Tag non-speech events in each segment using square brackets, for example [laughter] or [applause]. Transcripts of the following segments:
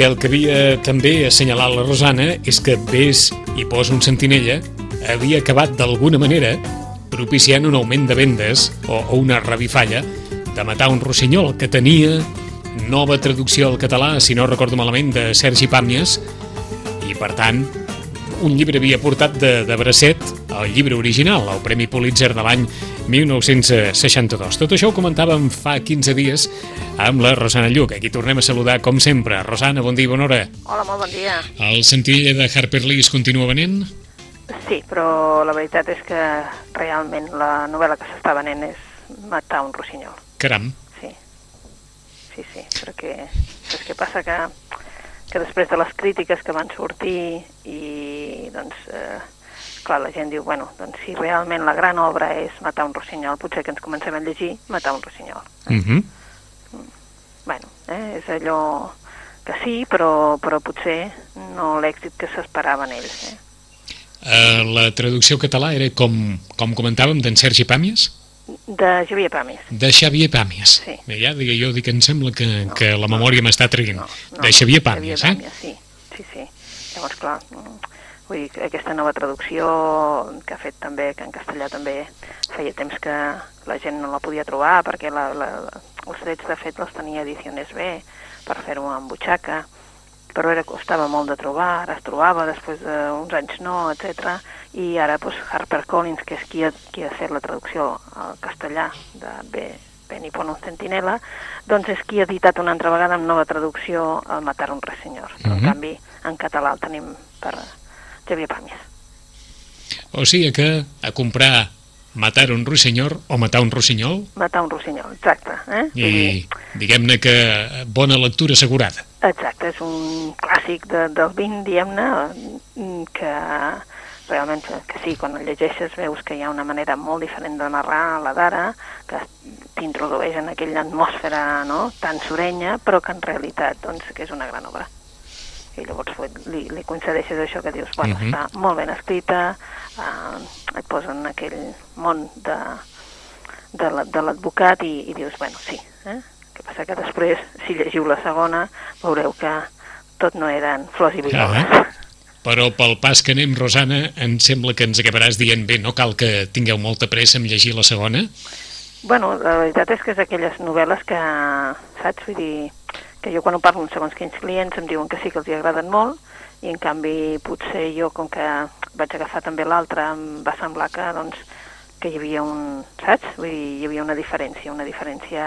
perquè el que havia també assenyalat la Rosana és que Ves i Pos un sentinella havia acabat d'alguna manera propiciant un augment de vendes o, o una revifalla de matar un rossinyol que tenia nova traducció al català, si no recordo malament, de Sergi Pàmies i per tant un llibre havia portat de, de bracet el llibre original, el Premi Pulitzer de l'any 1962. Tot això ho comentàvem fa 15 dies amb la Rosana Lluc. Aquí tornem a saludar, com sempre. Rosana, bon dia i bona hora. Hola, molt bon dia. El sentinella de Harper Lee es continua venent? Sí, però la veritat és que realment la novel·la que s'està venent és Matar un rossinyol. Caram. Sí, sí, sí, perquè és que passa que, que després de les crítiques que van sortir i doncs, eh, clar, la gent diu, bueno, doncs si realment la gran obra és Matar un rossinyol, potser que ens comencem a llegir Matar un rossinyol. Uh -huh. Bueno, eh, és allò que sí, però, però potser no l'èxit que s'esperaven ells. Eh? Uh, la traducció català era com, com comentàvem d'en Sergi Pàmies? De Javier Pàmies. De Xavier Pàmies. Sí. Bé, ja digue, jo dic, em sembla que, No, que la memòria m'està traient. No, no, de Xavier no, Pàmies, Xavier eh? Pàmies, sí, sí, sí. Llavors, clar, mm, vull dir, que aquesta nova traducció que ha fet també, que en castellà també feia temps que la gent no la podia trobar perquè la, la, els drets de fet els tenia Ediciones B per fer-ho en butxaca, però era, costava molt de trobar, ara es trobava, després d'uns anys no, etc. I ara doncs, HarperCollins, que és qui ha, qui ha fet la traducció al castellà de B, Benny Pon un centinela, doncs és qui ha editat una altra vegada amb nova traducció el Matar un ressenyor. Però, Mhm. en canvi, en català el tenim per Xavier Pàmies. O sigui que a comprar matar un rossinyol o matar un rossinyol Matar un rossinyol, exacte. Eh? I diguem-ne que bona lectura assegurada. Exacte, és un clàssic de, del 20, diguem-ne, mm, que realment que, sí, quan el llegeixes veus que hi ha una manera molt diferent de narrar la d'ara, que t'introdueix en aquella atmosfera no? tan surenya, però que en realitat doncs, que és una gran obra. I llavors li, li concedeixes això que dius, bueno, Mhm. està molt ben escrita, eh, et posa en aquell món de, de la- de l'advocat i, i dius, bueno, sí, eh? Que passa que després, si llegiu la segona, veureu que tot no eren flors i violes. Ah. Però pel pas que anem, Rosana, em sembla que ens acabaràs dient bé, no cal que tingueu molta pressa en llegir la segona. Bueno, la veritat és que és aquelles novel·les que, saps, vull dir, que jo quan ho parlo amb segons quins clients em diuen que sí que els hi agraden molt i en canvi potser jo com que vaig agafar també l'altre em va semblar que doncs que hi havia un, saps? Vull dir, hi havia una diferència, una diferència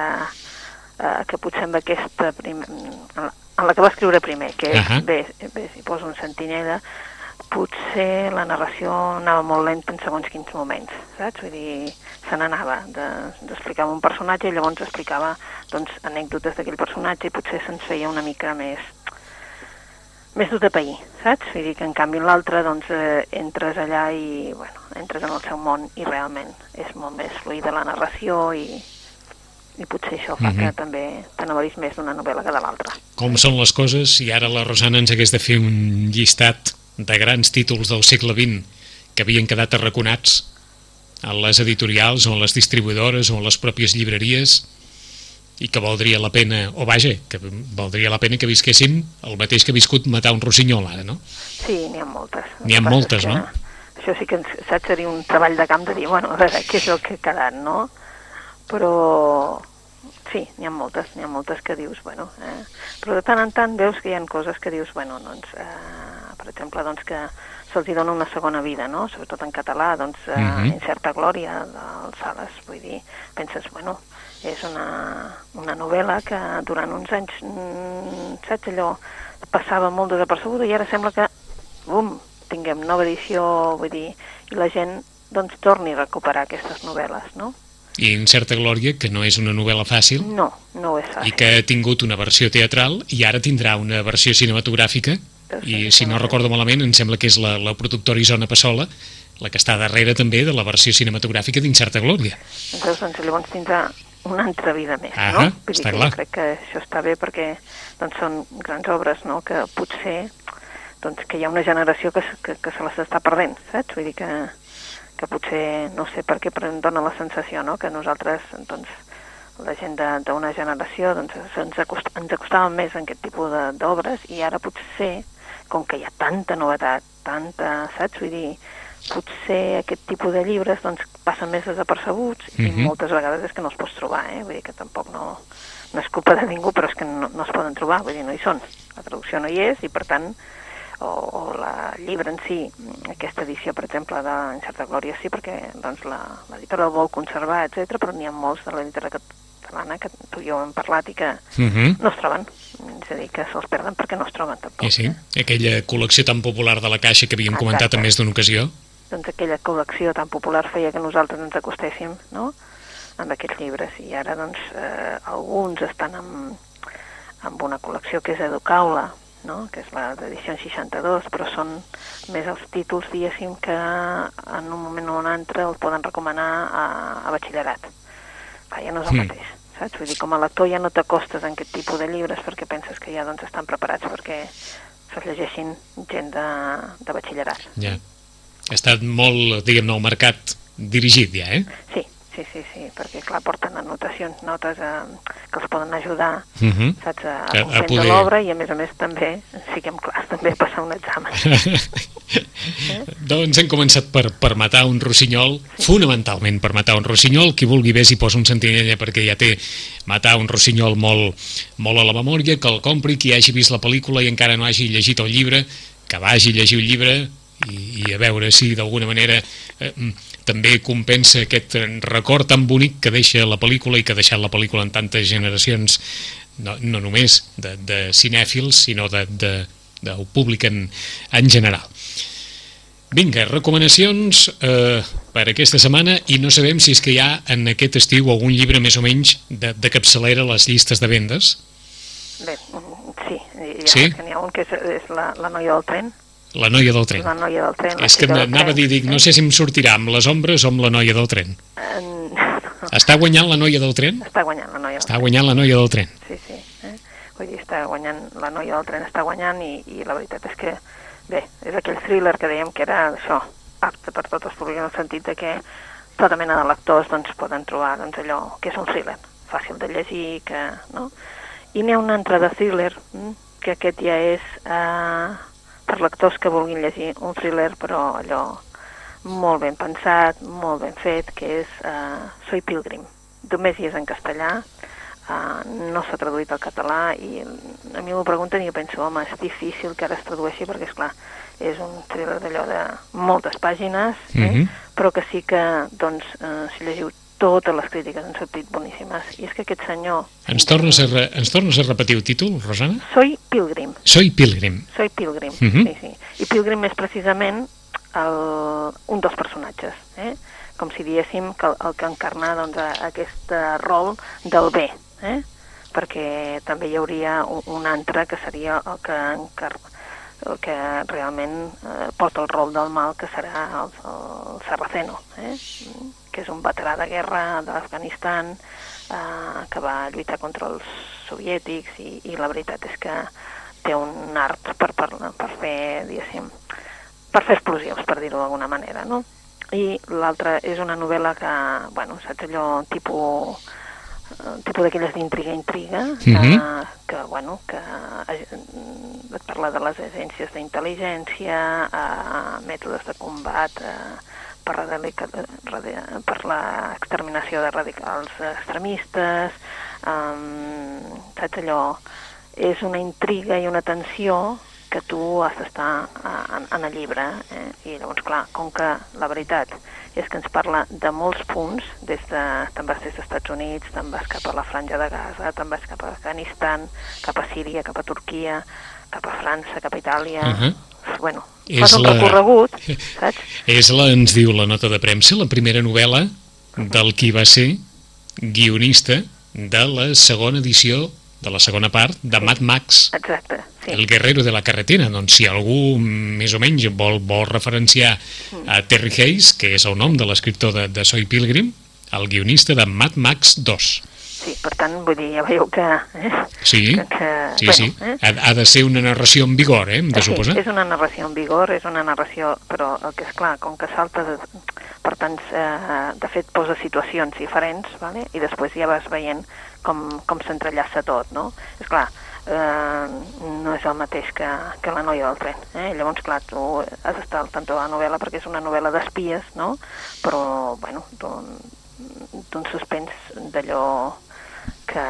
eh, que potser amb aquesta prim... en la- que va escriure primer, que és Ahà. bé, bé, si poso un sentinella, potser la narració anava molt lenta en segons quins moments, saps? Vull dir, se n'anava de- d'explicar un personatge i llavors explicava doncs, anècdotes d'aquell personatge i potser se'ns feia una mica més més dur de pair, saps? Vull dir que en canvi l'altre doncs eh, entres allà i, bueno, entres en el seu món i realment és molt més fluida la narració i, i potser això fa Mhm. que també t'enamoris més d'una novel·la que de l'altra. Com són les coses, i ara la Rosana ens hagués de fer un llistat de grans títols del segle XX que havien quedat arraconats a les editorials o a les distribuïdores o a les pròpies llibreries i que valdria la pena, o vaja, que valdria la pena que visquéssim el mateix que ha viscut matar un rossinyol ara, no? Sí, n'hi ha moltes. N'hi ha moltes, no? Això sí que ens, saps, seria un treball de camp de dir, bueno, a veure, què és el que ha quedat, no? Però sí, n'hi ha moltes, n'hi ha moltes que dius, bueno, eh? però de tant en tant veus que hi ha coses que dius, bueno, doncs, eh, per exemple, doncs que se'ls dona una segona vida, no? Sobretot en català, doncs, eh, Mhm. Incerta Glòria, del Sales, vull dir, penses, bueno, és una, una novel·la que durant uns anys, mm, saps, allò, passava molt desapercebuda i ara sembla que, bum, tinguem nova edició, vull dir, i la gent, doncs, torni a recuperar aquestes novel·les, no? I en certa glòria, que no és una novel·la fàcil, No, no és fàcil. i que ha tingut una versió teatral i ara tindrà una versió cinematogràfica i si no recordo malament em sembla que és la, la productora Isona Passola la que està darrere també de la versió cinematogràfica d'Incerta Glòria. Entonces, doncs, llavors tindrà una altra vida més, Ahà, no? Vull dir està que clar. Crec que això està bé perquè doncs, són grans obres, no?, que potser doncs, que hi ha una generació que, que, que se les està perdent, saps? Vull dir que, que potser, no sé per què, però em dóna la sensació, no?, que nosaltres, doncs, la gent d'una generació doncs, ens, acost, ens acostàvem més en aquest tipus de- d'obres i ara potser, com que hi ha tanta novetat, tanta, saps? Vull dir, potser aquest tipus de llibres doncs, passen més desapercebuts i Mhm. moltes vegades és que no els pots trobar, eh? Vull dir que tampoc no, no és culpa de ningú, però és que no, no es poden trobar, vull dir, no hi són. La traducció no hi és i, per tant, o, o la llibre en si, aquesta edició, per exemple, de Encerta Glòria, sí, perquè doncs, la- l'editora el vol conservar, etc, però n'hi ha molts de la literatura catalana que tu i jo hem parlat i que Uh -huh. no es troben. És a dir, que se'ls perden perquè no es troben tampoc. I sí, eh? aquella col·lecció tan popular de la Caixa que havíem comentat Exacte. en més d'una ocasió. Doncs aquella col·lecció tan popular feia que nosaltres ens acostéssim, no?, amb aquests llibres. I ara, doncs, eh, alguns estan amb, amb una col·lecció que és Educaula, no?, que és la d'edició 62, però són més els títols, diguéssim, que en un moment o un altre el poden recomanar a, a batxillerat. Clar, ja no és el Mm. mateix, saps? Vull dir, com a lector ja no t'acostes a aquest tipus de llibres perquè penses que ja doncs, estan preparats perquè se'ls llegeixin gent de, de batxillerat. Ja. Ha estat molt, diguem-ne, el mercat dirigit ja, eh? Sí, sí, sí, sí, perquè clar, porten anotacions, notes eh, que els poden ajudar, Uh -huh. saps, a, A- a a comprendre poder- l'obra i a més a més també, siguem clars, també a passar un examen. [laughs] doncs hem començat per, per matar un rossinyol, fonamentalment per matar un rossinyol, qui vulgui bé s'hi posa un sentinella perquè ja té matar un rossinyol molt, molt a la memòria, que el compri, qui hagi vist la pel·lícula i encara no hagi llegit el llibre, que vagi a llegir el llibre i, i a veure si d'alguna manera eh, mm, també compensa aquest record tan bonic que deixa la pel·lícula i que ha deixat la pel·lícula en tantes generacions no, no només de, de cinèfils sinó de, de, del públic en, en general Vinga, recomanacions eh, per aquesta setmana i no sabem si és que hi ha en aquest estiu algun llibre més o menys de, de capçalera a les llistes de vendes. Bé, mm, sí, ja Sí? sí? n'hi ha un que és, és la, la noia del tren, La noia del tren. la noia del tren. És que anava a dir, dic, no sé si em sortirà amb les ombres o amb la noia del tren. Eh, [laughs] Està guanyant la noia del tren? està guanyant la noia del Està guanyant la noia del tren. Sí, sí. Eh? Vull dir, està guanyant, la noia del tren està guanyant i, i la veritat és que, bé, és aquell thriller que dèiem que era això, apte per tots els públics en el sentit de que tota mena de lectors doncs, poden trobar doncs, allò que és un thriller, fàcil de llegir, que, no? I n'hi ha un altre de thriller, mm, que aquest ja és eh, per lectors que vulguin llegir un thriller, però allò molt ben pensat, molt ben fet, que és eh, Soy Pilgrim. Només hi és en castellà, Uh, no s'ha traduït al català i a mi m'ho pregunten i jo penso, home, és difícil que ara es tradueixi perquè, és clar és un thriller d'allò de moltes pàgines, eh? Mhm. però que sí que, doncs, uh, si llegiu totes les crítiques han sortit boníssimes. I és que aquest senyor... Ens tornes a, re, ens tornes a repetir el títol, Rosana? Soy Pilgrim, Soy Pilgrim. Soy Pilgrim, Mhm. sí, sí. I Pilgrim és precisament el, un dels personatges, eh? com si diéssim que el, el que encarna doncs, a- aquest eh, rol del bé, eh? perquè també hi hauria un, un altre que seria el que, encar el que realment eh, porta el rol del mal, que serà el, el Sarraceno, eh? que és un veterà de guerra de l'Afganistan, eh, que va lluitar contra els soviètics i, i la veritat és que té un art per, per, per fer, diguéssim, per fer explosions, per dir-ho d'alguna manera, no? I l'altra és una novel·la que, bueno, saps allò tipus tipus d'aquelles d'intriga-intriga, que, Mhm. que, bueno, que eh, et parla de les agències d'intel·ligència, eh, mètodes de combat eh, per, radica, radi, per l'exterminació de radicals extremistes, eh, saps allò? És una intriga i una tensió que tu has d'estar eh, en, en el llibre. Eh? I llavors, clar, com que la veritat és que ens parla de molts punts, des de, te'n vas des dels Estats Units, te'n vas cap a la Franja de Gaza, te'n vas cap a Afganistan, cap a Síria, cap a Turquia, cap a França, cap a Itàlia... Uh -huh. Bueno, És fas un la- recorregut, [laughs] saps? És la, ens diu la nota de premsa, la primera novel·la del qui va ser guionista de la segona edició, de la segona part, de Mad Max, Exacte, sí. El guerrero de la carretera. Doncs si algú més o menys vol, vol referenciar a Terry Hayes, que és el nom de l'escriptor de, de Soy Pilgrim, el guionista de Mad Max 2. Sí, per tant, vull dir, ja veieu que... Eh? Sí, que, que, sí, bueno, sí. Eh? Ha, ha de ser una narració en vigor, eh, hem de Sí, suposar. és una narració en vigor, és una narració, però el que és clar, com que salta de, per tant, eh, de fet posa situacions diferents, vale? i després ja vas veient com, com s'entrellaça tot, no? És clar, eh, no és el mateix que, que la noia del tren. Eh? Llavors, clar, tu has d'estar al tanto de la novel·la perquè és una novel·la d'espies, no? Però, bueno, d'un suspens d'allò que,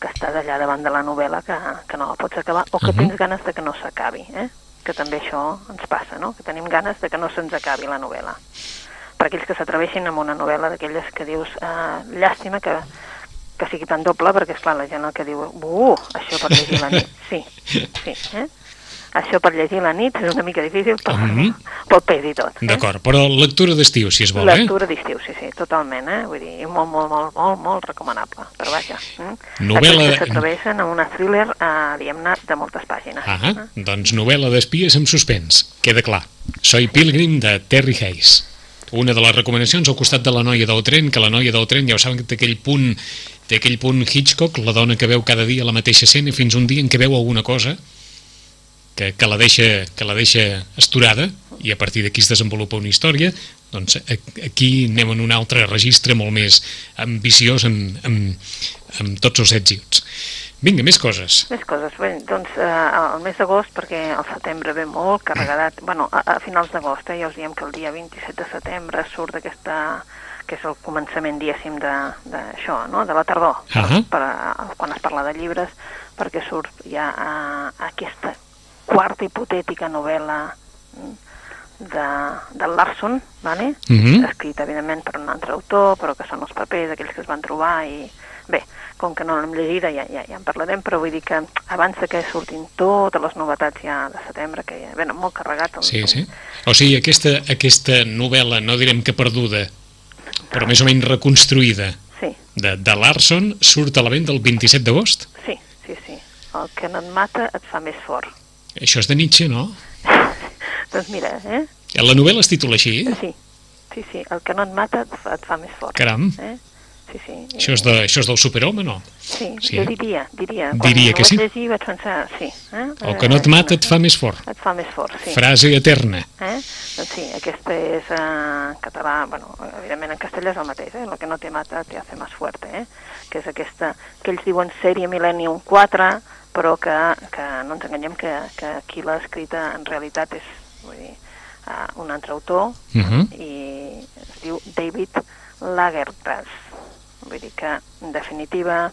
que estàs allà davant de la novel·la que, que no la pots acabar o que uh -huh. tens ganes de que no s'acabi, eh? que també això ens passa, no? que tenim ganes de que no se'ns acabi la novel·la. Per aquells que s'atreveixin amb una novel·la d'aquelles que dius eh, llàstima que, que sigui tan doble, perquè, és clar la gent el que diu, uh, això per llegir la nit, sí, sí, eh? Això per llegir la nit és una mica difícil, però mm -hmm. pot pes i tot. Eh? D'acord, però lectura d'estiu, si es vol, lectura eh? Lectura d'estiu, sí, sí, totalment, eh? Vull dir, molt, molt, molt, molt, molt recomanable, però vaja. Eh? Novel·la... que s'atreveixen a una thriller, eh, diguem-ne, de moltes pàgines. Ah, eh? doncs novel·la d'espies amb suspens, queda clar. Soy Pilgrim, de Terry Hayes una de les recomanacions al costat de la noia del tren, que la noia del tren ja ho saben que té aquell punt, té aquell punt Hitchcock, la dona que veu cada dia la mateixa escena fins un dia en què veu alguna cosa que, que, la deixa, que la deixa esturada i a partir d'aquí es desenvolupa una història doncs aquí anem en un altre registre molt més ambiciós amb, amb, amb tots els èxits Vinga, més coses. Més coses. Bé, doncs eh, el mes d'agost, perquè el setembre ve molt carregadat, bueno, a, a finals d'agost, eh, ja us diem que el dia 27 de setembre surt aquesta que és el començament, diguéssim, d'això, no? de la tardor, uh -huh. per, quan es parla de llibres, perquè surt ja a, a aquesta quarta hipotètica novel·la mm, de, de Larson, vale? uh mhm. -huh. escrita evidentment per un altre autor, però que són els papers aquells que es van trobar i bé, com que no l'hem llegida ja, ja, ja en parlarem, però vull dir que abans que surtin totes les novetats ja de setembre, que ja venen molt carregat. El, sí, sí. O sigui, aquesta, aquesta novel·la, no direm que perduda, però més o menys reconstruïda, sí. de, de Larson, surt a la venda el 27 d'agost? Sí, sí, sí. El que no et mata et fa més fort. Això és de Nietzsche, no? [laughs] doncs mira, eh? La novel·la es titula així? Sí, sí, sí. El que no et mata et fa, et fa més fort. Caram. Eh? Sí, sí. Això és, de, això és del superhome, no? Sí, sí jo eh? diria, diria. Diria Quan que sí? Llegir vaig pensar, sí. Eh? El que no et mata et fa més fort. Et fa més fort, sí. Frase eterna. Eh? Doncs sí, aquesta és eh, en català, bueno, evidentment en castellà és el mateix, eh? Lo que no te mata te hace más fuerte, eh? Que és aquesta, que ells diuen sèrie Millennium 4, però que, que no ens enganyem que, que qui l'ha escrita en realitat és vull dir, uh, un altre autor uh -huh. i es diu David Lagertas. Vull dir que, en definitiva,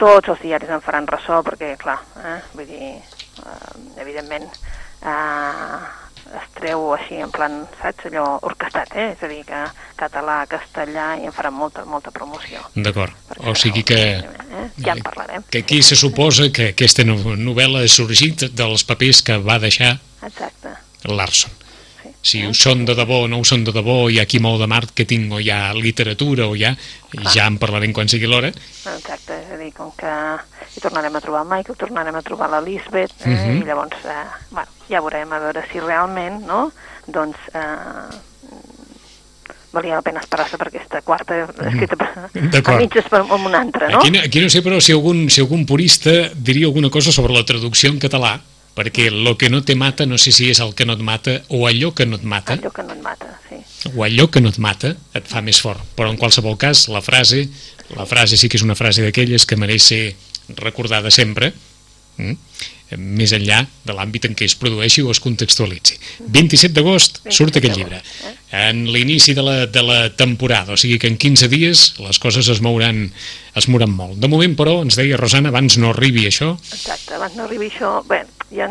tots els diaris en faran ressò perquè, clar, eh, vull dir, uh, evidentment, uh, es treu així en plan, saps, allò orquestat, eh? És a dir, que català, castellà i en farà molta, molta promoció. D'acord, o sigui que... Eh? Ja en parlarem. Que aquí se suposa que aquesta novel·la ha sorgit dels papers que va deixar Exacte. Larson. Si ho són de debò o no ho són de debò, hi ha aquí molt de marketing o hi ha literatura o hi ha... Clar. Ja en parlarem quan sigui l'hora. Exacte, és a dir, com que hi tornarem a trobar el Michael, tornarem a trobar la Lisbeth, eh, uh mhm. -huh. i llavors, eh, bueno, ja veurem a veure si realment, no?, doncs, eh, valia la pena esperar-se per aquesta quarta escrita per, a mitges per amb un altre, no? Aquí, aquí no sé, però, si algun, si algun purista diria alguna cosa sobre la traducció en català, perquè lo que no te mata no sé si és el que no et mata o allò que no et mata. Allò que no et mata, sí. O allò que no et mata et fa més fort. Però en qualsevol cas, la frase, la frase sí que és una frase d'aquelles que mereix ser recordada sempre, mm? Més enllà de l'àmbit en què es produeixi o es contextualitzi. 27 d'agost surt aquest llibre. Eh? En l'inici de, la, de la temporada, o sigui que en 15 dies les coses es mouran, es mouran molt. De moment, però, ens deia Rosana, abans no arribi això... Exacte, abans no arribi això... Bé, hi ha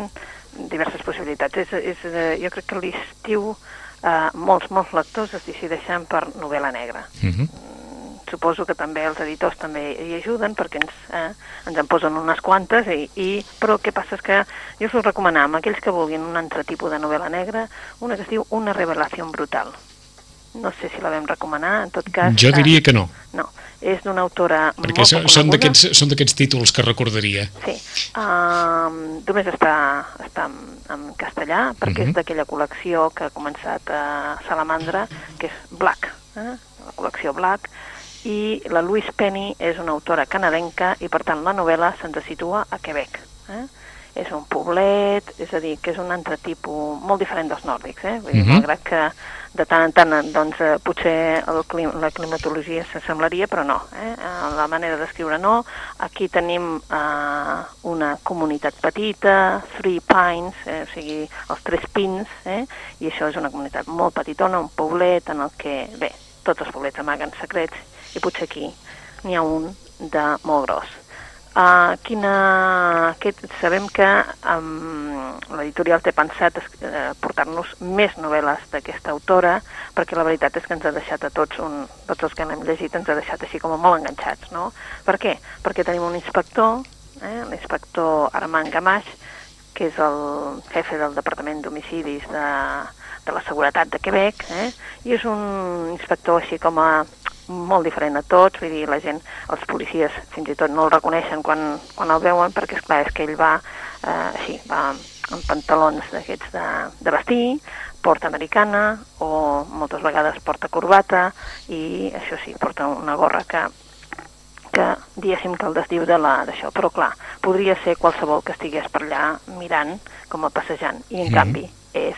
diverses possibilitats. És, és, eh, jo crec que a l'estiu eh, molts, molts lectors es decideixen per novel·la negra. Uh mhm. -huh suposo que també els editors també hi ajuden perquè ens, eh, ens en posen unes quantes, i, i, però el que passa és que jo us ho recomanam aquells que vulguin un altre tipus de novel·la negra, una que es diu Una revelació brutal. No sé si la vam recomanar, en tot cas... Jo diria eh, que no. No, és d'una autora Perquè molt són d'aquests són d'aquests títols que recordaria. Sí, uh, només està, està en, en castellà, perquè uh -huh. és mhm. d'aquella col·lecció que ha començat a Salamandra, que és Black, eh? la col·lecció Black, i la Louise Penny és una autora canadenca i per tant la novel·la se'ns situa a Quebec. Eh? és un poblet, és a dir, que és un altre tipus molt diferent dels nòrdics, eh? Vull dir, Mhm. malgrat que de tant en tant doncs, eh, potser el clim, la climatologia s'assemblaria, però no, eh? Eh, la manera d'escriure no. Aquí tenim eh, una comunitat petita, Three Pines, eh? o sigui, els Tres Pins, eh? i això és una comunitat molt petitona, un poblet en el que, bé, tots els poblets amaguen secrets, i potser aquí n'hi ha un de molt gros. Uh, quina... Aquest, sabem que um, l'editorial té pensat uh, portar-nos més novel·les d'aquesta autora, perquè la veritat és que ens ha deixat a tots, un, tots els que l'hem llegit, ens ha deixat així com molt enganxats, no? Per què? Perquè tenim un inspector, eh, l'inspector Armand Gamaix, que és el jefe del Departament d'Homicidis de, de la Seguretat de Quebec, eh? i és un inspector així com a molt diferent a tots, vull dir, la gent, els policies fins i tot no el reconeixen quan, quan el veuen, perquè és clar, és que ell va eh, així, va amb pantalons d'aquests de, de vestir, porta americana o moltes vegades porta corbata i això sí, porta una gorra que que diguéssim que el desdiu de la d'això, però clar, podria ser qualsevol que estigués per allà mirant com a passejant, i en Mhm. canvi és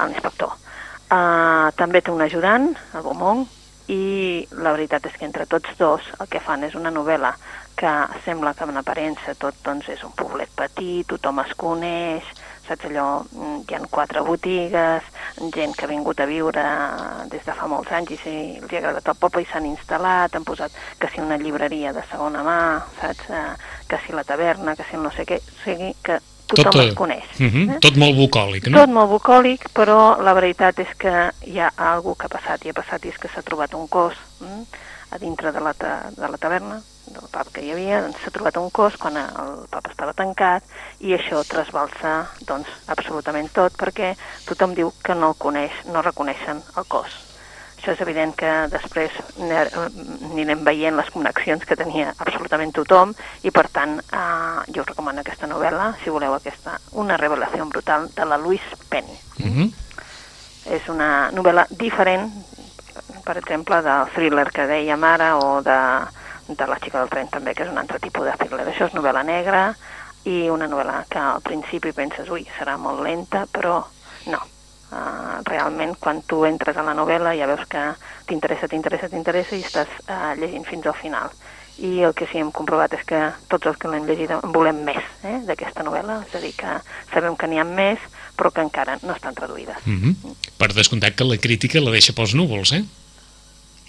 l'inspector. Uh, també té un ajudant, el Beaumont, i la veritat és que entre tots dos el que fan és una novel·la que sembla que en aparença tot doncs, és un poblet petit, tothom es coneix, saps allò, mm, hi ha quatre botigues, gent que ha vingut a viure des de fa molts anys i si els ha agradat el poble i s'han instal·lat, han posat que si una llibreria de segona mà, saps, eh, que si la taverna, que si no sé què, o sigui que tothom Tot, eh, es coneix. Uh -huh, eh? Tot molt bucòlic, no? Tot molt bucòlic, però la veritat és que hi ha algú que ha passat, i ha passat i és que s'ha trobat un cos mm, a dintre de la, ta de la taverna, del pub que hi havia, doncs s'ha trobat un cos quan el pub estava tancat i això trasbalsa doncs, absolutament tot perquè tothom diu que no el coneix, no reconeixen el cos. Això és evident que després anirem veient les connexions que tenia absolutament tothom i per tant eh, jo us recomano aquesta novel·la, si voleu aquesta, una revelació brutal de la Louise Penny. Uh -huh. És una novel·la diferent, per exemple, del thriller que dèiem ara o de, de La xica del tren també, que és un altre tipus de thriller. Això és novel·la negra i una novel·la que al principi penses, ui, serà molt lenta, però no. Uh, realment, quan tu entres a la novel·la ja veus que t'interessa, t'interessa, t'interessa i estàs uh, llegint fins al final. I el que sí hem comprovat és que tots els que l'hem llegit en volem més eh, d'aquesta novel·la, és a dir, que sabem que n'hi ha més, però que encara no estan traduïdes. Uh -huh. Per descomptat que la crítica la deixa pels núvols, eh?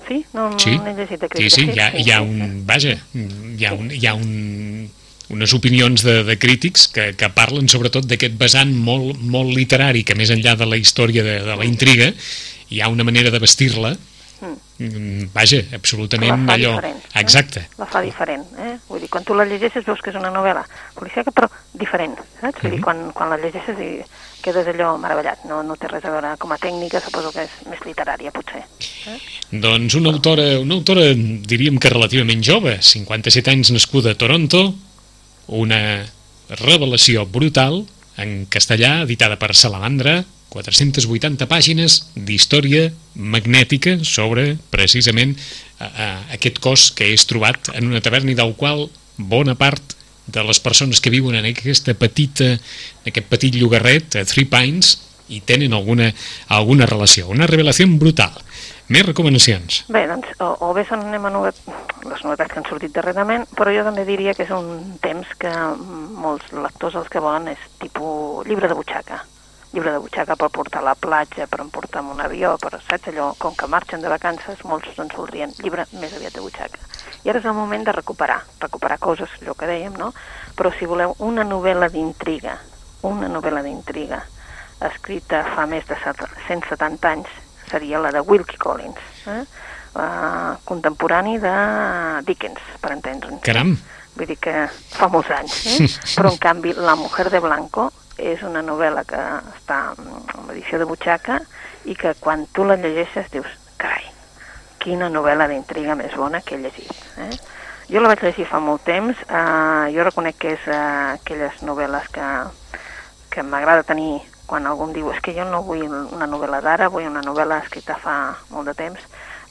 Sí? No, no, Sí, he llegit de sí, crítica. sí, hi ha, hi ha un... Vaja, hi ha, un, hi ha un, unes opinions de, de crítics que, que parlen sobretot d'aquest vessant molt, molt literari, que més enllà de la història de, de la intriga, hi ha una manera de vestir-la mm, vaja, absolutament la allò... diferent. Eh? Exacte. La fa diferent, eh? Vull dir, quan tu la llegeixes veus que és una novel·la policíaca, però diferent, saps? Vull dir, Mhm. quan, quan la llegeixes i quedes allò meravellat. No, no té res a veure com a tècnica, suposo que és més literària, potser. Doncs una autora, una autora diríem que relativament jove, 57 anys nascuda a Toronto, una revelació brutal en castellà, editada per Salamandra, 480 pàgines d'història magnètica sobre, precisament, a, a, aquest cos que és trobat en una taverna i del qual bona part de les persones que viuen en aquesta petita, en aquest petit llogarret, a Three Pines, i tenen alguna, alguna relació. Una revelació brutal. Més recomanacions. Bé, doncs, o, o bé són anem a novet... les novetats que han sortit darrerament, però jo també diria que és un temps que molts lectors els que volen és tipus llibre de butxaca. Llibre de butxaca per portar a la platja, per emportar amb un avió, per, saps allò, com que marxen de vacances, molts doncs voldrien llibre més aviat de butxaca. I ara és el moment de recuperar, recuperar coses, allò que dèiem, no? Però si voleu una novel·la d'intriga, una novel·la d'intriga, escrita fa més de 170 anys, seria la de Wilkie Collins, eh? uh, contemporani de Dickens, per entendre'ns. Caram! Vull dir que fa molts anys, eh? però en canvi La mujer de Blanco és una novel·la que està en edició de butxaca i que quan tu la llegeixes dius, carai, quina novel·la d'intriga més bona que he llegit. Eh? Jo la vaig llegir fa molt temps, eh, jo reconec que és eh, aquelles novel·les que, que m'agrada tenir quan algú em diu és que jo no vull una novel·la d'ara, vull una novel·la escrita fa molt de temps,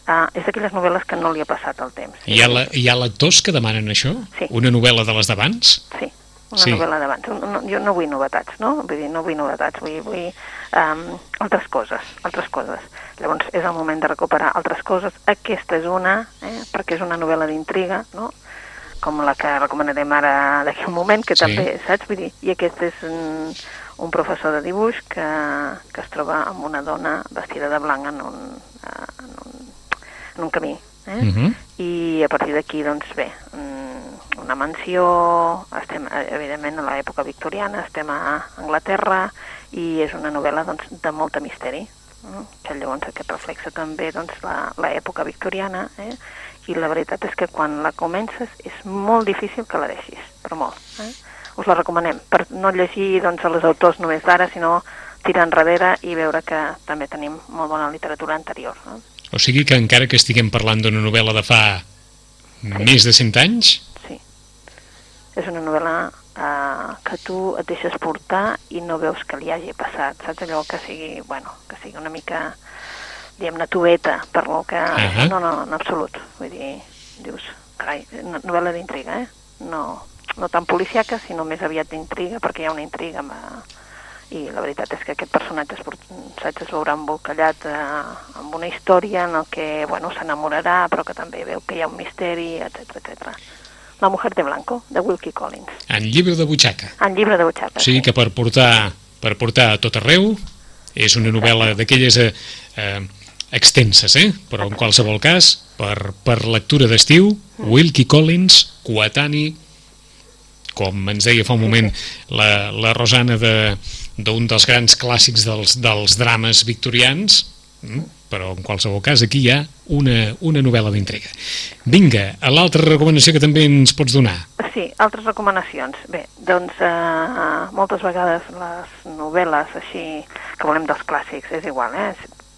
uh, és d'aquelles novel·les que no li ha passat el temps. Hi ha, la, hi ha lectors que demanen això? Sí. Una novel·la de les d'abans? Sí, una Sí. novel·la d'abans. No, jo no vull novetats, no? Vull dir, no vull novetats, vull, vull um, altres coses, altres coses. Llavors és el moment de recuperar altres coses. Aquesta és una, eh, perquè és una novel·la d'intriga, no? com la que recomanarem ara d'aquí un moment, que Sí. també, saps? Vull dir, i aquest és un, professor de dibuix que, que es troba amb una dona vestida de blanc en un, eh, en un, en un camí. Eh? Mhm. I a partir d'aquí, doncs bé, mm, una mansió, estem eh, evidentment a l'època victoriana, estem a Anglaterra i és una novel·la doncs, de molta misteri, eh? que llavors aquest reflexa també doncs, la- l'època victoriana eh? i la veritat és que quan la comences és molt difícil que la deixis, però molt. Eh? Us la recomanem, per no llegir doncs, els autors només d'ara, sinó tirar enrere i veure que també tenim molt bona literatura anterior. No? O sigui que encara que estiguem parlant d'una novel·la de fa més de 100 anys, Sí. És una novel·la eh, que tu et deixes portar i no veus que li hagi passat, saps? Allò que sigui, bueno, que sigui una mica, diguem-ne, tueta, per lo que... Ahà. No, no, en absolut. Vull dir, dius, carai, novel·la d'intriga, eh? No, no tan policiaca, sinó més aviat d'intriga, perquè hi ha una intriga amb... eh, i la veritat és que aquest personatge es, saps, es veurà embolcallat eh, amb una història en el que bueno, s'enamorarà, però que també veu que hi ha un misteri, etc etc. La mujer de blanco, de Wilkie Collins. en llibre de butxaca. En llibre de butxaca. O sigui que per portar, per portar a tot arreu és una novel·la d'aquelles eh, eh, extenses, eh? però en qualsevol cas, per, per lectura d'estiu, Wilkie Collins, coetani, com ens deia fa un moment la, la Rosana de- d'un dels grans clàssics dels, dels drames victorians, mm, però en qualsevol cas aquí hi ha una, una novel·la d'intriga. Vinga, a l'altra recomanació que també ens pots donar. Sí, altres recomanacions. Bé, doncs eh, moltes vegades les novel·les així que volem dels clàssics, és igual, eh?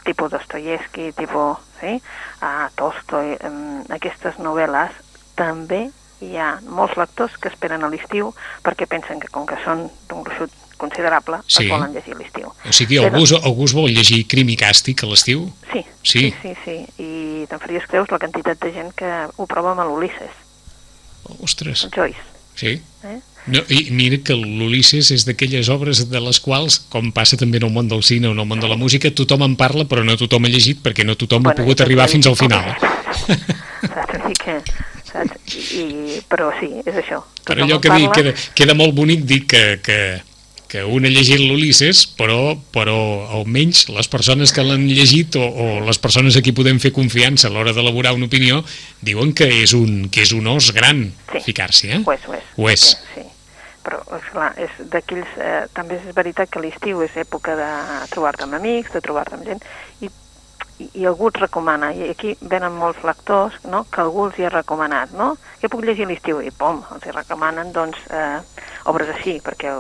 tipus Dostoyevsky, tipus, sí? Uh, Tolstoi, um, aquestes novel·les també hi ha molts lectors que esperen a l'estiu perquè pensen que com que són d'un gruixut considerable, Sí. es volen llegir a l'estiu. O sigui, Però- algú, algú es vol llegir Crim i Càstig a l'estiu? Sí, Sí. sí, sí, sí. I te'n faries creus la quantitat de gent que ho prova amb l'Ulisses, Ostres, el Joyce. sí. Eh? No, I mira que l'Ulisses és d'aquelles obres de les quals, com passa també en el món del cine o en el món de la música, tothom en parla però no tothom ha llegit perquè no tothom ha pogut arribar fins al final. [laughs] saps? Dir que, saps? I, però sí, és això. Tothom allò en que dic, parla. queda, queda molt bonic dir que, que, que un ha llegit l'Ulisses, però, però almenys les persones que l'han llegit o, o les persones a qui podem fer confiança a l'hora d'elaborar una opinió diuen que és un, que és un os gran Sí. ficar-s'hi, eh? Ho és, ho és. Ho és. Sí, sí. Però, esclar, és d'aquells... Eh, també és veritat que l'estiu és època de trobar-te amb amics, de trobar-te amb gent, i, i, algú et recomana, i aquí venen molts lectors, no?, que algú els hi ha recomanat, no? Què puc llegir l'estiu? I pom, els hi recomanen, doncs, eh, obres així, perquè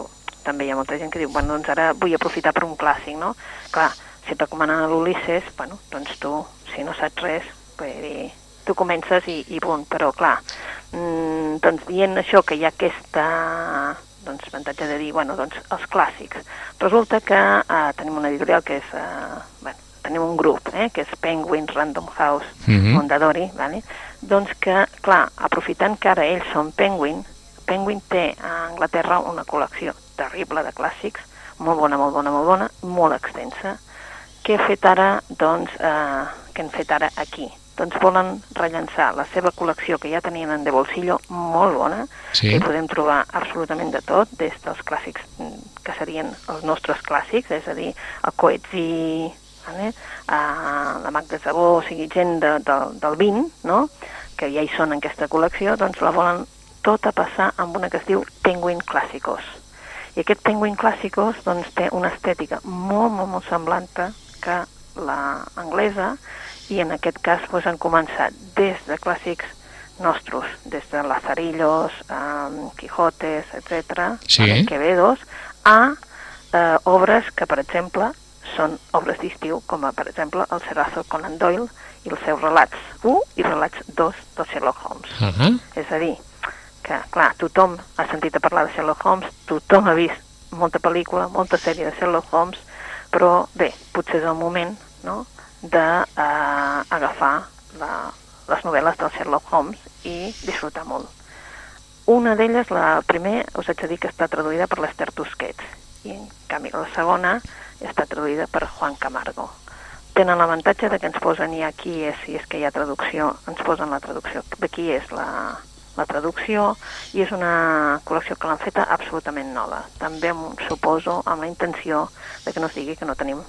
també hi ha molta gent que diu, bueno, doncs ara vull aprofitar per un clàssic, no? Clar, si et recomanen l'Ulisses, bueno, doncs tu, si no saps res, vull dir, tu comences i, i punt, però clar, mm, doncs dient això que hi ha aquesta doncs, avantatge de dir, bueno, doncs els clàssics. Resulta que eh, tenim una editorial que és, eh, bueno, tenim un grup, eh, que és Penguin Random House Mhm. Mondadori, vale? doncs que, clar, aprofitant que ara ells són Penguin, Penguin té a Anglaterra una col·lecció terrible de clàssics, molt bona, molt bona, molt bona, molt extensa, què ha fet ara, doncs, eh, què han fet ara aquí? Doncs volen rellençar la seva col·lecció que ja tenien en De Bolsillo, molt bona, Sí. que podem trobar absolutament de tot, des dels clàssics mm, que serien els nostres clàssics, és a dir, el Coetzee, vale? uh, la Magda Zabó, o sigui, gent de, de, del 20, no? que ja hi són en aquesta col·lecció, doncs la volen tota passar amb una que es diu Penguin Clàssicos. I aquest Penguin Clàssicos doncs, té una estètica molt, molt, molt semblant que la anglesa i en aquest cas doncs, han començat des de clàssics nostres, des de Lazarillos, um, Quijotes, etc., Sí. Quevedos, a eh, obres que, per exemple, són obres d'estiu, com a, per exemple, el Serazo Conan Doyle i els seus relats 1 i relats 2 del Sherlock Holmes. Uh -huh. És a dir, que, clar, tothom ha sentit a parlar de Sherlock Holmes, tothom ha vist molta pel·lícula, molta sèrie de Sherlock Holmes, però bé, potser és el moment no, d'agafar la, les novel·les del Sherlock Holmes i disfrutar molt. una d'elles, la primer, us haig de dir que està traduïda per l'Ester Tusquets, i en canvi la segona està traduïda per Juan Camargo. Tenen l'avantatge de que ens posen ja qui és, si és que hi ha traducció, ens posen la traducció de qui és la, la traducció i és una col·lecció que l'han feta absolutament nova. També suposo amb la intenció de que no es digui que no tenim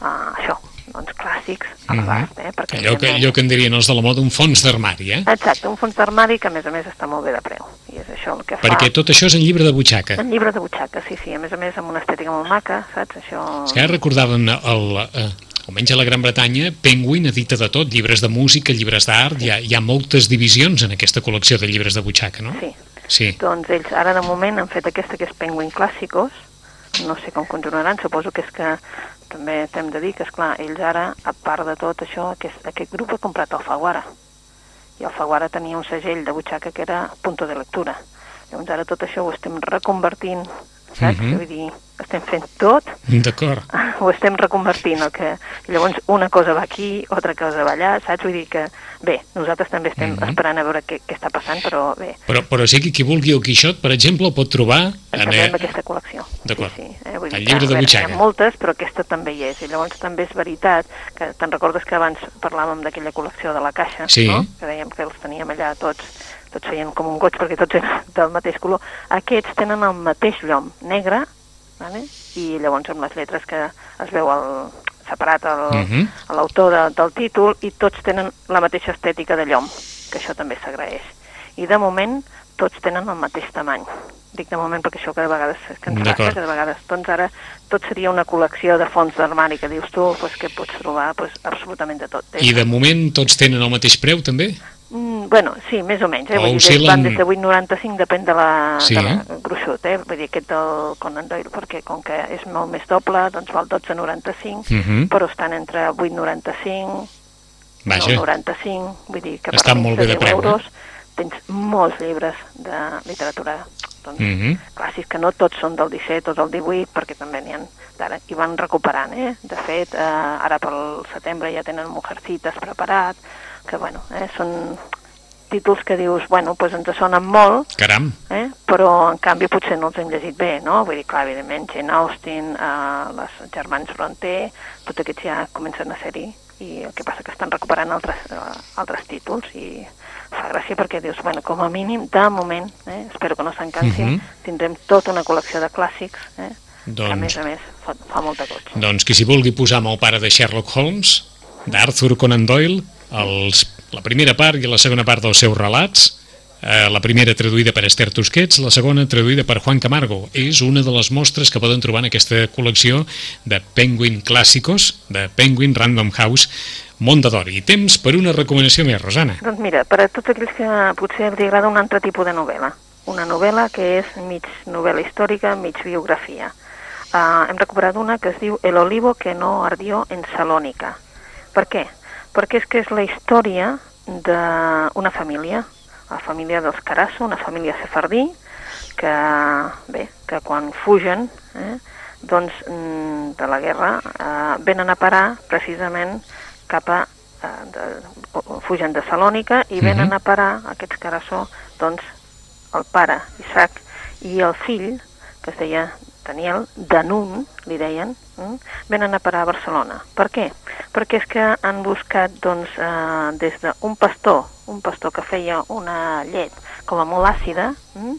uh, això, doncs clàssics a l'abast, eh? Perquè allò, que, allò que en dirien els de la moda, un fons d'armari, eh? Exacte, un fons d'armari que a més a més està molt bé de preu. I és això el que fa... Perquè tot això és en llibre de butxaca. En llibre de butxaca, sí, sí. A més a més amb una estètica molt maca, saps? Això... És que ara recordaven el, eh, almenys a la Gran Bretanya, Penguin edita de tot, llibres de música, llibres d'art, hi, ha, hi ha moltes divisions en aquesta col·lecció de llibres de butxaca, no? Sí. sí. Doncs ells ara de moment han fet aquesta que és Penguin Clàssicos, no sé com continuaran, suposo que és que també t'hem de dir que, és clar ells ara, a part de tot això, aquest, aquest grup ha comprat Alfaguara. I Alfaguara tenia un segell de butxaca que era Punto de Lectura. Llavors ara tot això ho estem reconvertint saps? Uh -huh. Vull dir, estem fent tot. D'acord. Ho estem reconvertint, el que... llavors una cosa va aquí, altra cosa va allà, saps? Vull dir que, bé, nosaltres també estem uh -huh. esperant a veure què, què està passant, però bé. Però, però sí que qui vulgui el Quixot, per exemple, el pot trobar... En, en aquesta col·lecció. D'acord. Sí, sí. Eh? Vull dir el llibre que, de butxaca. Hi ha moltes, però aquesta també hi és. I llavors també és veritat que te'n recordes que abans parlàvem d'aquella col·lecció de la caixa, sí. no? Que dèiem que els teníem allà tots tots feien com un goig perquè tots eren del mateix color. Aquests tenen el mateix llom, negre, vale? i llavors amb les lletres que es veu el, separat mhm. l'autor uh -huh. de, del títol i tots tenen la mateixa estètica de llom, que això també s'agraeix. I de moment tots tenen el mateix tamany. Dic de moment perquè això cada vegada és que ens passa, cada vegada. Doncs ara tot seria una col·lecció de fons d'armari que dius tu, pues, que pots trobar pues, absolutament de tot. I de moment tots tenen el mateix preu també? Mm, bueno, sí, més o menys. Eh? O Vull dir, van des de 8,95, depèn de la, sí, de la eh? gruixut, eh? Vull dir, aquest del Conan Doyle, perquè com que és molt més doble, doncs val 12,95, uh -huh. però estan entre 8,95, 9,95, vull dir que Estan molt bé de preu, euros, eh? tens molts llibres de literatura doncs, uh -huh. clàssics, que no tots són del 17 o del 18, perquè també n'hi ha d'ara, i van recuperant, eh? De fet, eh, ara pel setembre ja tenen Mujercitas preparat, que bueno, eh, són títols que dius, bueno, doncs ens sonen molt, Caram. eh, però en canvi potser no els hem llegit bé, no? Vull dir, clar, evidentment, Jane Austen, eh, les germans Bronte, tots aquests ja comencen a ser-hi, i el que passa que estan recuperant altres, eh, altres títols i fa gràcia perquè dius, bueno, com a mínim, de moment, eh, espero que no s'encansin, uh Mhm. -huh. tindrem tota una col·lecció de clàssics, eh, Doncs... que a més a més fa, fa molt de goig. Doncs qui s'hi vulgui posar amb el pare de Sherlock Holmes, d'Arthur Conan Doyle, els, la primera part i la segona part dels seus relats, eh, la primera traduïda per Esther Tusquets, la segona traduïda per Juan Camargo. És una de les mostres que poden trobar en aquesta col·lecció de Penguin Clàssicos, de Penguin Random House, Mondador. I temps per una recomanació més, Rosana. Doncs mira, per a tots aquells que potser li agrada un altre tipus de novel·la. Una novel·la que és mig novel·la històrica, mig biografia. Uh, hem recuperat una que es diu El olivo que no ardió en Salònica. Per què? Perquè és que és la història d'una família, la família dels Carasso, una família sefardí, que, bé, que quan fugen eh, doncs, mm, de la guerra eh, venen a parar precisament cap a eh, de, fugen de Salònica i venen Mhm. a parar aquests Carasso doncs el pare Isaac i el fill que es deia Daniel Danun, li deien, mm? venen a parar a Barcelona. Per què? Perquè és que han buscat doncs, eh, des d'un pastor, un pastor que feia una llet com a molt àcida, mm?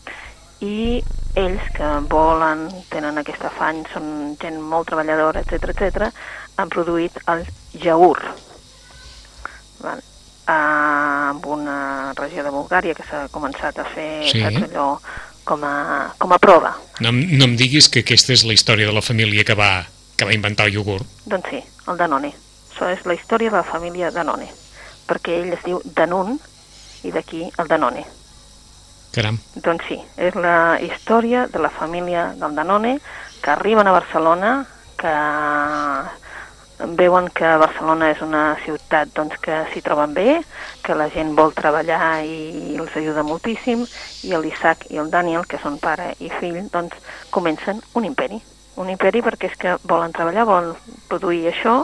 i ells que volen, tenen aquest afany, són gent molt treballadora, etc etc, han produït el jaur. Val? Ah, amb una regió de Bulgària que s'ha començat a fer Sí. allò com a, com a prova. No, no em diguis que aquesta és la història de la família que va, que va inventar el iogurt. Doncs sí, el Danone. Això és la història de la família Danone, perquè ell es diu Danun i d'aquí el Danone. Caram. Doncs sí, és la història de la família del Danone que arriben a Barcelona, que veuen que Barcelona és una ciutat doncs, que s'hi troben bé, que la gent vol treballar i els ajuda moltíssim, i l'Isaac i el Daniel, que són pare i fill, doncs comencen un imperi. Un imperi perquè és que volen treballar, volen produir això,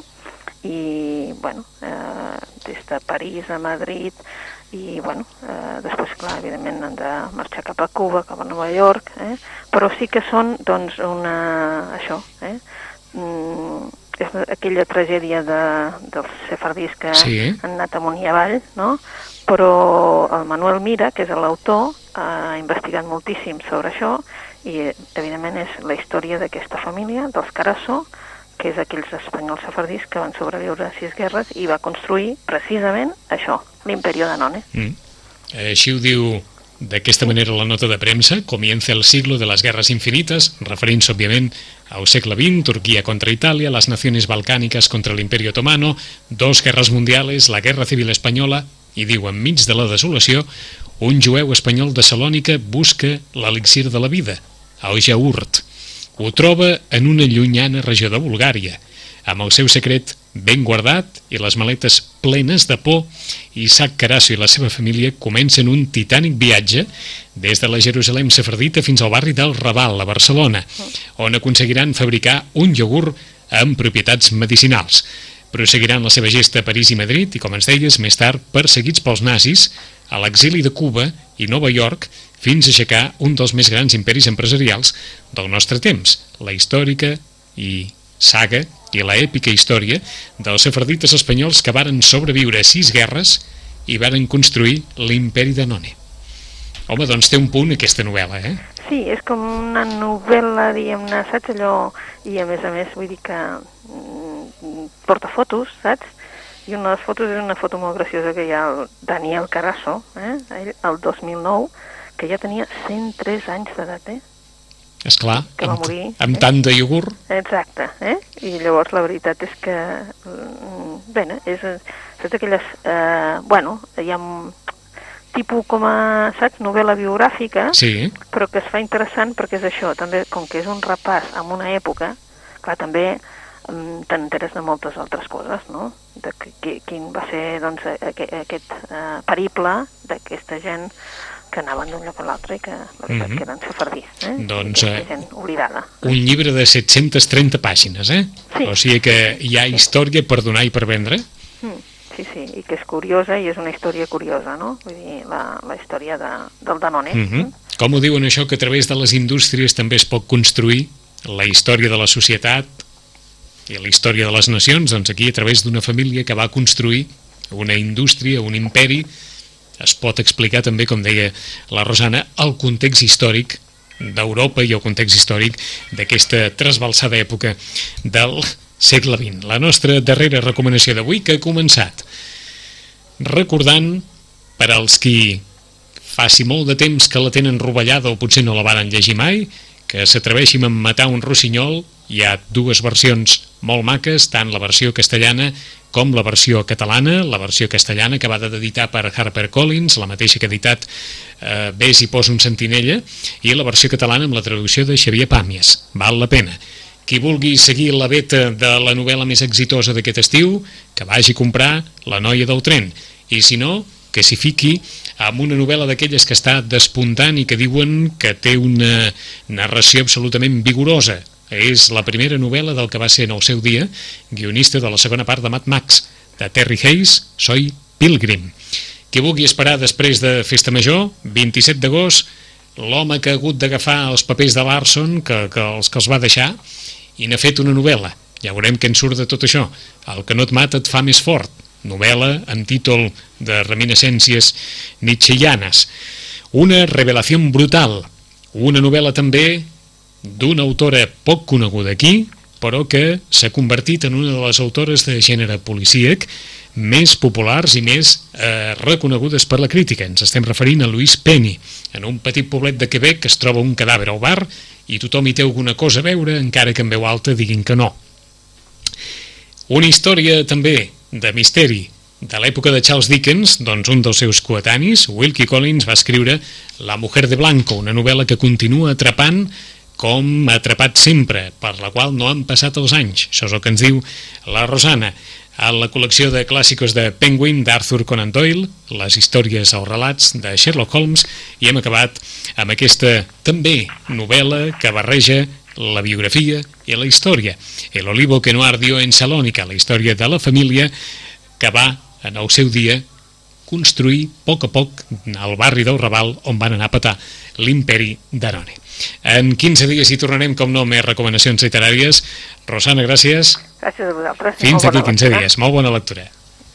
i, bueno, eh, des de París a Madrid, i, bueno, eh, després, clar, evidentment han de marxar cap a Cuba, cap a Nova York, eh? però sí que són, doncs, una... això, eh? Mm, és aquella tragèdia de, dels sefardís que Sí. han anat amunt i avall, no? però el Manuel Mira, que és l'autor, ha investigat moltíssim sobre això i, evidentment, és la història d'aquesta família, dels Carasso, que és aquells espanyols sefardís que van sobreviure a sis guerres i va construir precisament això, l'imperi Danone. Mm. Així ho diu d'aquesta manera la nota de premsa, comienza el siglo de las guerras infinitas, referint-se, òbviament, al segle XX, Turquía contra Itàlia, les nacions balcàniques contra l'Imperi Otomano, dos guerres mundiales, la Guerra Civil Espanyola, i diu, enmig de la desolació, un jueu espanyol de Salònica busca l'elixir de la vida, el jaurt. Ho troba en una llunyana regió de Bulgària, amb el seu secret ben guardat i les maletes plenes de por, Isaac Carasso i la seva família comencen un titànic viatge des de la Jerusalem sefardita fins al barri del Raval, a Barcelona, on aconseguiran fabricar un iogurt amb propietats medicinals. Prosseguiran la seva gesta a París i Madrid i, com ens deies, més tard perseguits pels nazis a l'exili de Cuba i Nova York fins a aixecar un dels més grans imperis empresarials del nostre temps, la històrica i saga i la èpica història dels sefardites espanyols que varen sobreviure a sis guerres i varen construir l'imperi de None. Home, doncs té un punt aquesta novel·la, eh? Sí, és com una novel·la, diguem-ne, saps allò? I a més a més, vull dir que mm, porta fotos, saps? I una de les fotos és una foto molt graciosa que hi ha el Daniel Carasso, eh? ell, el 2009, que ja tenia 103 anys d'edat, eh? És clar, Que va amb, morir, amb eh? tant de iogurt, Exacte, eh? I llavors la veritat és que, mm, bé, és, saps aquelles, eh, bueno, hi ha tipus com a, saps, novel·la biogràfica, sí, però que es fa interessant perquè és això, també, com que és un repàs en una època, clar, també mm, t'enteres de moltes altres coses, no? De que, que, quin va ser, doncs, aquest, aquest eh, periple d'aquesta gent que anaven d'un lloc a l'altre i que, la veritat, Mhm. que eren sefardís, eh? Doncs, eh, oblidada. un llibre de 730 pàgines, eh? Sí. O sigui que hi ha història per donar i per vendre. Mm, Sí, sí, i que és curiosa i és una història curiosa, no? Vull dir, la, la història de, del Danone. Mm -hmm. Com ho diuen això, que a través de les indústries també es pot construir la història de la societat i la història de les nacions, doncs aquí a través d'una família que va construir una indústria, un imperi, es pot explicar també, com deia la Rosana, el context històric d'Europa i el context històric d'aquesta trasbalsada època del segle XX. La nostra darrera recomanació d'avui que ha començat recordant per als qui faci molt de temps que la tenen rovellada o potser no la varen llegir mai, que s'atreveixin a matar un rossinyol, hi ha dues versions molt maques, tant la versió castellana com la versió catalana, la versió castellana va d'editar per HarperCollins, la mateixa que ha editat eh, Ves i posa un sentinella, i la versió catalana amb la traducció de Xavier Pàmies. Val la pena. Qui vulgui seguir la beta de la novel·la més exitosa d'aquest estiu, que vagi a comprar La noia del tren. I si no, que s'hi fiqui amb una novel·la d'aquelles que està despuntant i que diuen que té una narració absolutament vigorosa. És la primera novel·la del que va ser en el seu dia guionista de la segona part de Mad Max, de Terry Hayes, Soy Pilgrim. Qui vulgui esperar després de Festa Major, 27 d'agost, l'home que ha hagut d'agafar els papers de Larson, que, que els que els va deixar, i n'ha fet una novel·la. Ja veurem què en surt de tot això. El que no et mata et fa més fort. Novel·la amb títol de reminiscències nietzscheanes. Una revelació brutal. Una novel·la també d'una autora poc coneguda aquí, però que s'ha convertit en una de les autores de gènere policíac més populars i més eh, reconegudes per la crítica. Ens estem referint a Louise Penny, en un petit poblet de Quebec que es troba un cadàver al bar i tothom hi té alguna cosa a veure, encara que en veu alta diguin que no. Una història també de misteri de l'època de Charles Dickens, doncs un dels seus coetanis, Wilkie Collins, va escriure La mujer de blanco, una novel·la que continua atrapant com atrapat sempre, per la qual no han passat els anys. Això és el que ens diu la Rosana. A la col·lecció de clàssics de Penguin d'Arthur Conan Doyle, les històries o relats de Sherlock Holmes, i hem acabat amb aquesta també novel·la que barreja la biografia i la història. El olivo que no ardió en Salònica, la història de la família que va, en el seu dia, construir a poc a poc al barri del Raval on van anar a petar l'imperi d'Arone. En 15 dies hi tornarem, com no, més recomanacions literàries. Rosana, gràcies. Gràcies a vosaltres. Fins d'aquí 15 lectura. dies. Molt bona lectura.